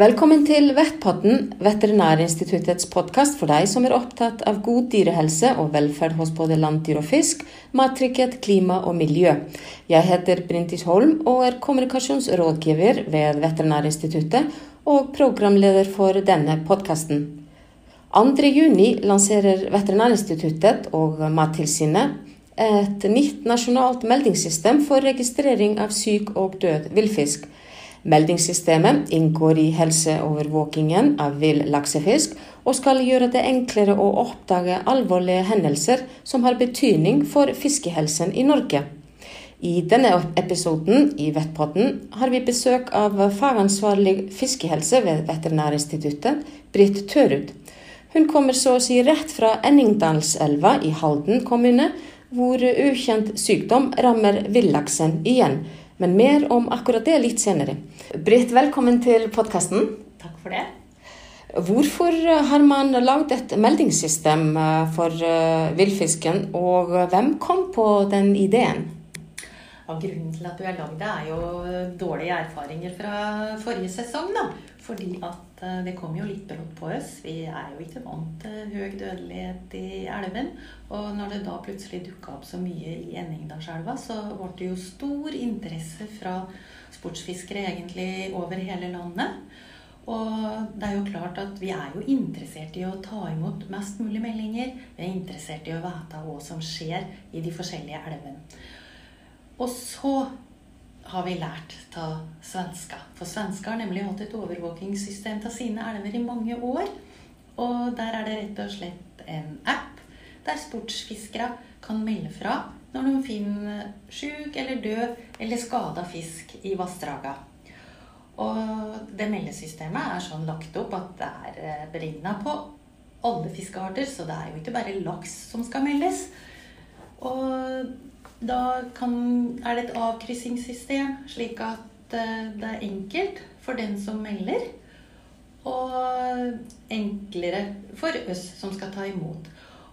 Velkommen til Vettpotten, Veterinærinstituttets podkast for deg som er opptatt av god dyrehelse og velferd hos både landdyr og fisk, mattrygghet, klima og miljø. Jeg heter Brintis Holm og er kommunikasjonsrådgiver ved Veterinærinstituttet og programleder for denne podkasten. 2.6 lanserer Veterinærinstituttet og Mattilsynet et nytt nasjonalt meldingssystem for registrering av syk og død villfisk. Meldingssystemet inngår i helseovervåkingen av vill laksefisk, og skal gjøre det enklere å oppdage alvorlige hendelser som har betydning for fiskehelsen i Norge. I denne episoden i Vettpotten har vi besøk av fagansvarlig fiskehelse ved Veterinærinstituttet, Britt Tørud. Hun kommer så å si rett fra Enningdalselva i Halden kommune, hvor ukjent sykdom rammer villaksen igjen. Men mer om akkurat det litt senere. Britt, velkommen til podkasten. Takk for det. Hvorfor har man lagd et meldingssystem eh, for eh, villfisken, og hvem kom på den ideen? Ja, grunnen til at du har lagd er jo dårlige erfaringer fra forrige sesong. da. Fordi at eh, det kom jo litt brått på oss. Vi er jo ikke vant til høy dødelighet i elven. Og når det da plutselig dukka opp så mye i Enningdalselva, så ble det jo stor interesse fra sportsfiskere egentlig over hele landet. Og det er jo klart at vi er jo interessert i å ta imot mest mulig meldinger. Vi er interessert i å vite hva som skjer i de forskjellige elvene. Og så har vi lært av svenska. For svenska har nemlig hatt et overvåkingssystem til sine elver i mange år. Og der er det rett og slett en app der sportsfiskere kan melde fra når de finner sjuk eller død eller skada fisk i vassdraga. Og det meldesystemet er sånn lagt opp at det er eh, beregna på alle fiskearter, så det er jo ikke bare laks som skal meldes. Og da kan, er det et avkryssingssystem, slik at eh, det er enkelt for den som melder, og enklere for oss som skal ta imot.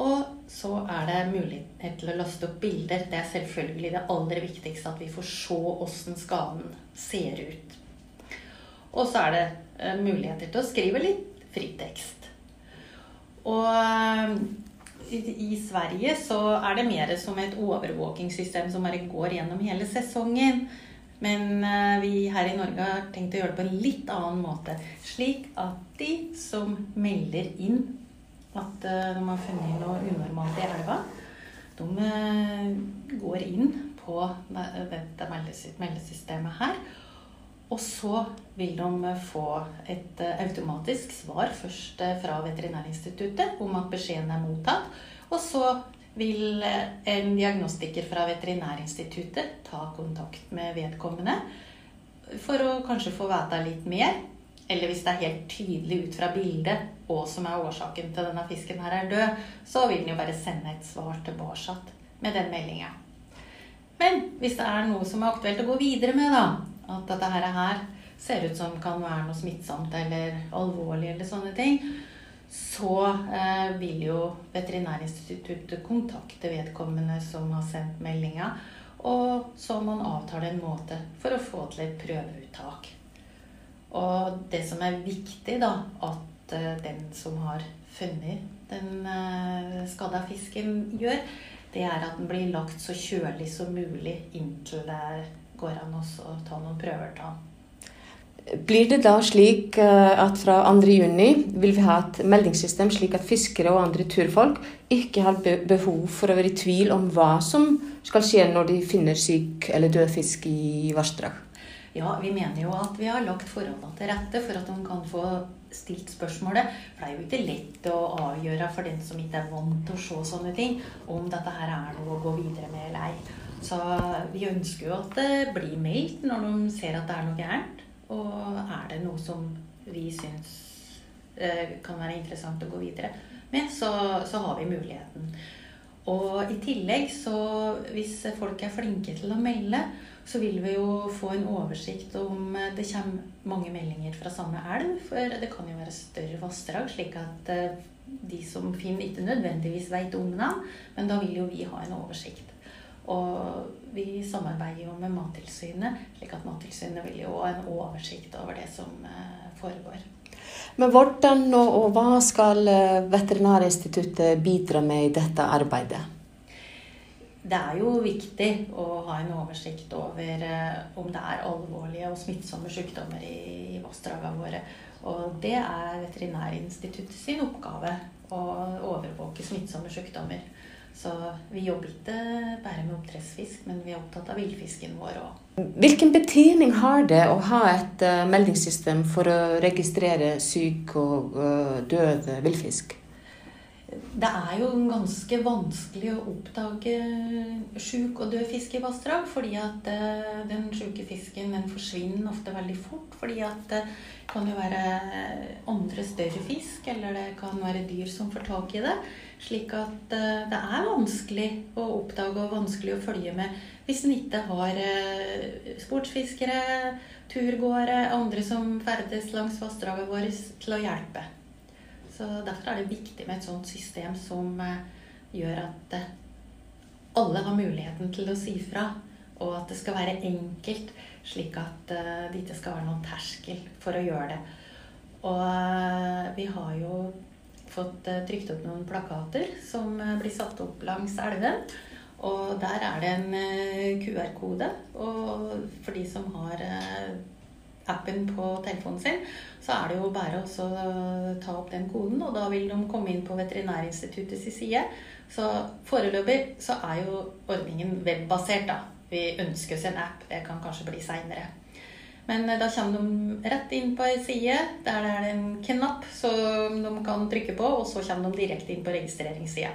Og så er det mulighet til å laste opp bilder. Det er selvfølgelig det aller viktigste, at vi får se åssen skaden ser ut. Og så er det eh, muligheter til å skrive litt fritekst. Og i Sverige så er det mer som et overvåkingssystem som bare går gjennom hele sesongen. Men eh, vi her i Norge har tenkt å gjøre det på en litt annen måte. Slik at de som melder inn at eh, de har funnet noe unormalt i elva, de eh, går inn på dette meldesystemet her. Og så vil de få et eh, automatisk svar først eh, fra Veterinærinstituttet om at beskjeden er mottatt. Og så vil eh, en diagnostiker fra Veterinærinstituttet ta kontakt med vedkommende for å kanskje få vite litt mer. Eller hvis det er helt tydelig ut fra bildet hva som er årsaken til denne fisken her er død, så vil den jo bare sende et svar tilbake med den meldinga. Men hvis det er noe som er aktuelt å gå videre med, da, at dette her ser ut som kan være noe smittsomt eller alvorlig eller sånne ting, så eh, vil jo Veterinærinstituttet kontakte vedkommende som har sendt meldinga. Og så må man avtale en måte for å få til et prøveuttak. Og det som er viktig, da, at eh, den som har funnet den eh, skada fisken, gjør, det er at den blir lagt så kjølig som mulig inntil det går an å ta noen prøver av. Blir det da slik eh, at fra 2.6 vil vi ha et meldingssystem slik at fiskere og andre turfolk ikke har behov for å være i tvil om hva som skal skje når de finner syk eller død fisk i vassdrag? Ja, vi mener jo at vi har lagt forholdene til rette for at de kan få stilt spørsmålet. For det er jo ikke lett å avgjøre for den som ikke er vant til å se sånne ting, om dette her er noe å gå videre med eller ei. Så vi ønsker jo at det blir meldt når de ser at det er noe gærent. Og er det noe som vi syns eh, kan være interessant å gå videre med, så, så har vi muligheten. Og i tillegg så hvis folk er flinke til å melde, så vil vi jo få en oversikt om det kommer mange meldinger fra samme elv. For det kan jo være større vassdrag, slik at eh, de som finner, ikke nødvendigvis vet om dem. men da vil jo vi ha en oversikt. Og vi samarbeider jo med Mattilsynet, slik at Mattilsynet vil jo ha en oversikt over det som foregår. Men hvordan og, hva skal Veterinærinstituttet bidra med i dette arbeidet? det er jo viktig å ha en oversikt over eh, om det er alvorlige og smittsomme sykdommer i, i vassdragene våre. Og det er Veterinærinstituttet sin oppgave å overvåke smittsomme sykdommer. Så vi jobber ikke bare med oppdrettsfisk, men vi er opptatt av villfisken vår òg. Hvilken betydning har det å ha et uh, meldingssystem for å registrere syk og uh, død villfisk? det er jo ganske vanskelig å oppdage sjuk og død fisk i vassdrag. Fordi at eh, den sjuke fisken den forsvinner ofte veldig fort. Fordi at det kan jo være andre større fisk, eller det kan være dyr som får tak i det. Slik at eh, det er vanskelig å oppdage og vanskelig å følge med hvis en ikke har eh, sportsfiskere, turgåere, andre som ferdes langs vassdragene våre til å hjelpe. Så Derfor er det viktig med et sånt system som eh, gjør at alle har muligheten til å si fra. Og at det skal være enkelt, slik at det ikke skal være noen terskel for å gjøre det. Og vi har jo fått trykt opp noen plakater som blir satt opp langs elven. Og der er det en QR-kode. Og for de som har appen på telefonen sin, så er det jo bare å ta opp den koden, og da vil de komme inn på Veterinærinstituttets side. Så foreløpig så er jo ordningen webbasert, da. Vi ønsker oss en app. Det kan kanskje bli seinere. Men eh, da kommer de rett inn på ei side. Der det er en knapp som de kan trykke på, og så kommer de direkte inn på registreringssida.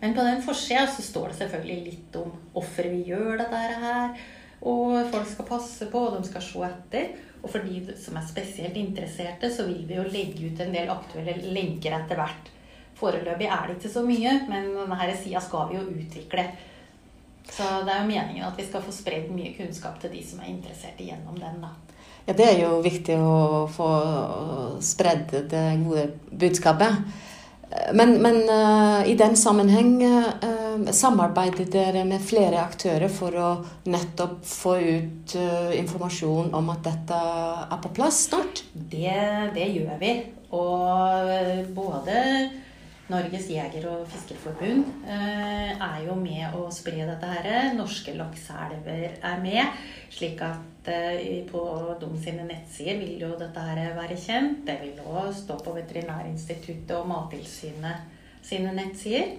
Men på den forsida så står det selvfølgelig litt om hvorfor vi gjør dette her. Og folk skal passe på, og de skal se etter. Og for de som er spesielt interesserte, så vil vi jo legge ut en del aktuelle lenker etter hvert. Foreløpig er det ikke så mye, men denne sida skal vi jo utvikle. Så det er jo meningen at vi skal få spredd mye kunnskap til de som er interessert gjennom den. da. Ja, det er jo viktig å få spredd det gode budskapet. Men, men uh, i den sammenheng uh, samarbeider dere med flere aktører for å nettopp få ut uh, informasjon om at dette er på plass snart? Det, det gjør vi. Og både Norges jeger- og fiskerforbund eh, er jo med å spre dette her. Norske lakseelver er med. Slik at eh, på de sine nettsider vil jo dette her være kjent. Det vil òg stå på Veterinærinstituttet og Mattilsynet sine nettsider.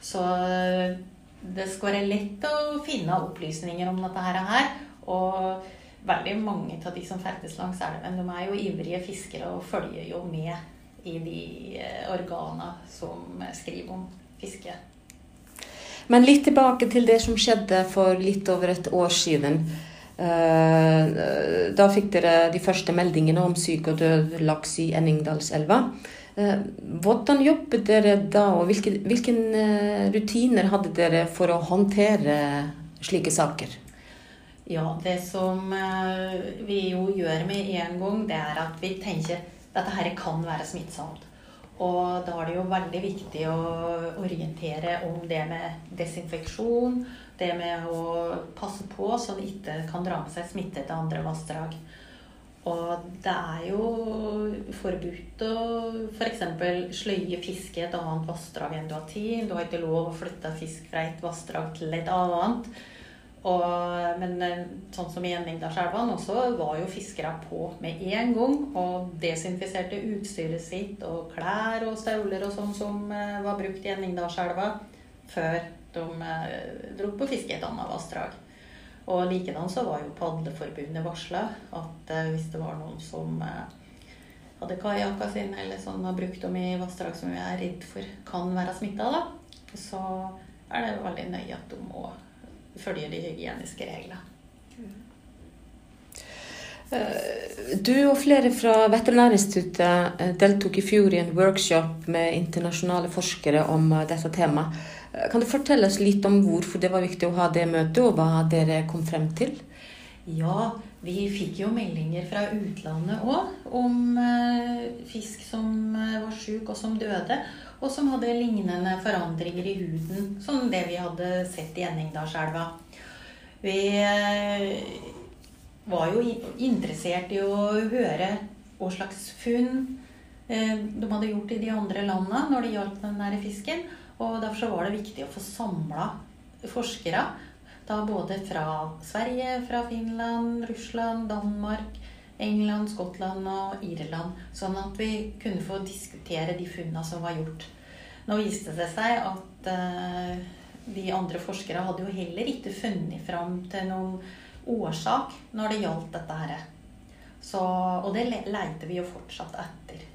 Så eh, det skal være lett å finne opplysninger om dette her. Og veldig mange av de som ferdes langs elven, de er jo ivrige fiskere og følger jo med i de eh, organene som skriver om fiske. Men litt tilbake til det som skjedde for litt over et år siden. Eh, da fikk dere de første meldingene om syk og død laks i Enningdalselva. Eh, hvordan jobbet dere da, og hvilke, hvilke rutiner hadde dere for å håndtere slike saker? Ja, det som vi jo gjør med en gang, det er at vi tenker dette her kan være smittsomt. Og da er det jo veldig viktig å orientere om det med desinfeksjon, det med å passe på så det ikke kan dra med seg smitte til andre vassdrag. Og det er jo forbudt å f.eks. For sløye fiske i et annet vassdrag enn du har tid. Du har ikke lov å flytte fisk fra et vassdrag til et annet. Og, men eh, sånn som i Enningdalselva også var jo fiskere på med en gang og desinfiserte utstyret sitt og klær og støvler og sånn som eh, var brukt i Enningdalselva før de eh, dro på fiske i et annet vassdrag. Og likedan så var jo Padleforbundet varsla at hvis det var noen som hadde kajakka sine eller sånn har brukt dem i vassdrag som vi er redd for kan være smitta, da, så er det veldig nøye at de må følger de hygieniske reglene. Eh, du og flere fra Veterinærinstituttet eh, deltok i fjor i en workshop med internasjonale forskere om eh, dette temaet. Kan du fortelle oss litt om hvorfor det var viktig å ha det møtet, og hva dere kom frem til? Ja, vi fikk jo meldinger fra utlandet òg om fisk som var sjuk og som døde, og som hadde lignende forandringer i huden som det vi hadde sett i Enningdalselva. Vi eh, var jo interessert i å høre hva slags funn de hadde gjort i de andre landene når det gjaldt den der fisken. Og derfor var det viktig å få samla forskere da både fra Sverige, fra Finland, Russland, Danmark, England, Skottland og Irland. Sånn at vi kunne få diskutere de funnene som var gjort. Nå viste det seg at uh, de andre forskere hadde jo heller ikke funnet fram til noen årsak når det gjaldt dette her. Så, og det leiter vi jo fortsatt etter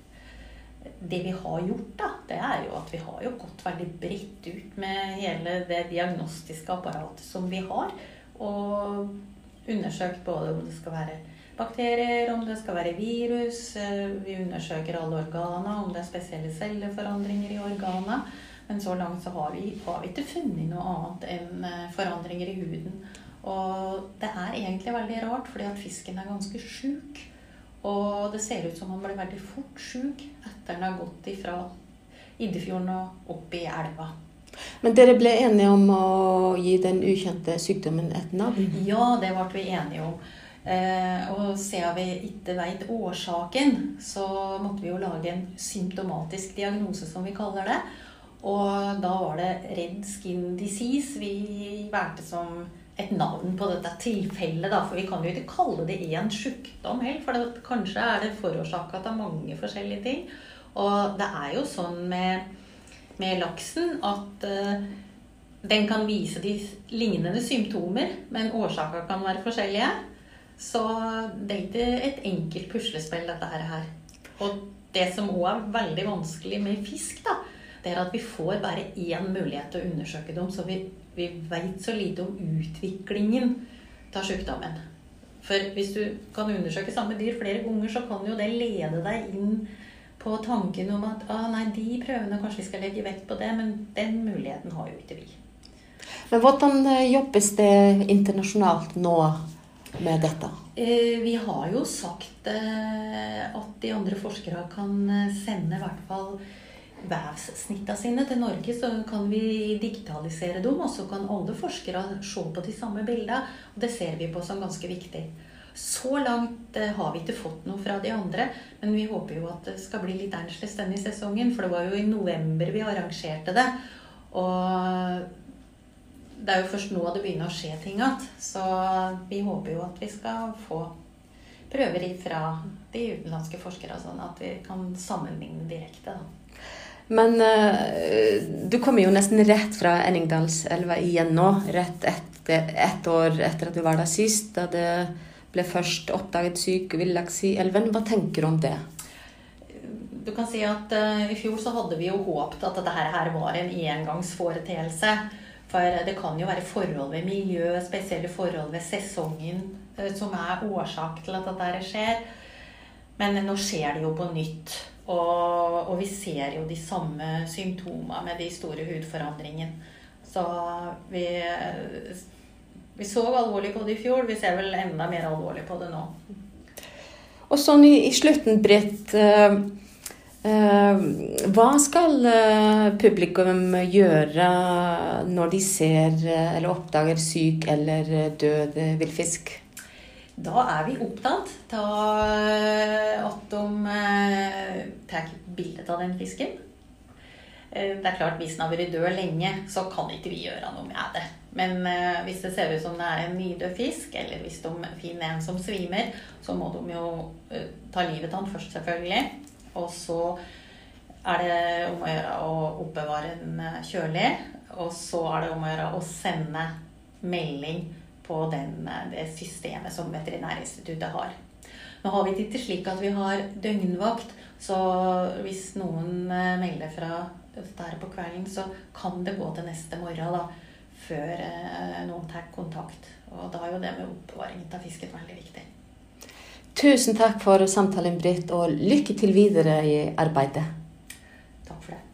det vi har gjort, da, det er jo at vi har jo gått veldig bredt ut med hele det diagnostiske apparatet som vi har. Og undersøkt både om det skal være bakterier, om det skal være virus. Eh, vi undersøker alle organene, om det er spesielle celleforandringer i organene. Men så langt så har vi, har vi ikke funnet noe annet enn eh, forandringer i huden. Og det er egentlig veldig rart, fordi at fisken er ganske sjuk. Og det ser ut som han ble veldig fort sjuk etter han har gått ifra Iddefjorden og opp i elva. Men dere ble enige om å gi den ukjente sykdommen et navn? Ja, det ble vi enige om. Eh, og siden vi ikke veit årsaken, så måtte vi jo lage en symptomatisk diagnose, som vi kaller det. Og da var det Red Skin Disease vi valgte som et navn på dette tilfellet, da. For vi kan jo ikke kalle det én sjukdom heller. For det, kanskje er det forårsaka av mange forskjellige ting. Og det er jo sånn med, med laksen at eh, den kan vise de lignende symptomer, men årsaka kan være forskjellige. Så det er ikke et enkelt puslespill, dette her. Og det som òg er veldig vanskelig med fisk, da, det er at vi får bare én mulighet til å undersøke dem. Så vi vi veit så lite om utviklingen av sykdommen. For hvis du kan undersøke samme dyr flere ganger, så kan jo det lede deg inn på tanken om at ah, nei, de prøvene kanskje vi skal legge vekt på det, men den muligheten har jo ikke vi. Men hvordan eh, jobbes det internasjonalt nå med dette? Eh, vi har jo sagt eh, at de andre forskere kan sende i hvert fall vevssnittene sine til Norge, så kan vi digitalisere dem. Og så kan alle forskere se på de samme bildene. Og det ser vi på som ganske viktig. Så langt eh, har vi ikke fått noe fra de andre, men vi håper jo at det skal bli litt annerledes denne sesongen. For det var jo i november vi arrangerte det. Og det er jo først nå det begynner å skje ting igjen. Så vi håper jo at vi skal få prøver fra de utenlandske forskere, sånn at vi kan sammenligne direkte. da. Men uh, du kommer jo nesten rett fra Enningdalselva igjen nå. Rett etter, ett år etter at du var der sist, da det ble først oppdaget syk villaks i elven. Hva tenker du om det? Du kan si at uh, I fjor så hadde vi jo håpet at dette her var en engangsforeteelse. For det kan jo være forhold ved miljø, spesielle forhold ved sesongen, uh, som er årsak til at dette skjer. Men nå skjer det jo på nytt. Og, og, vi ser jo de samme symptomene med de store hudforandringene. Så vi, vi så alvorlig på det i fjor. Vi ser vel enda mer alvorlig på det nå. Og sånn i, i slutten, Britt. Uh, hva skal uh, publikum gjøre når de ser eller oppdager syk eller død villfisk? Da er vi opptatt av eh, at de eh, tar bilde av den fisken. Eh, det er klart, Hvis den har vært død lenge, så kan ikke vi gjøre noe med det. Men hvis det ser ut som det er en nydød fisk, eller hvis de finner en som svimer, så må de jo ta livet av den først, selvfølgelig. Og så er det om å gjøre å oppbevare den kjølig. Og så er det om å gjøre å sende melding på den, eh, det systemet som Veterinærinstituttet har. Nå har vi det ikke slik at vi har døgnvakt, så hvis noen eh, melder fra der på kvelden, så kan det gå til neste morgen da, før eh, noen tar kontakt. Og da er jo det med oppbevaring av fisken veldig viktig. Tusen takk for samtalen, Britt, og lykke til videre i arbeidet. Takk for det.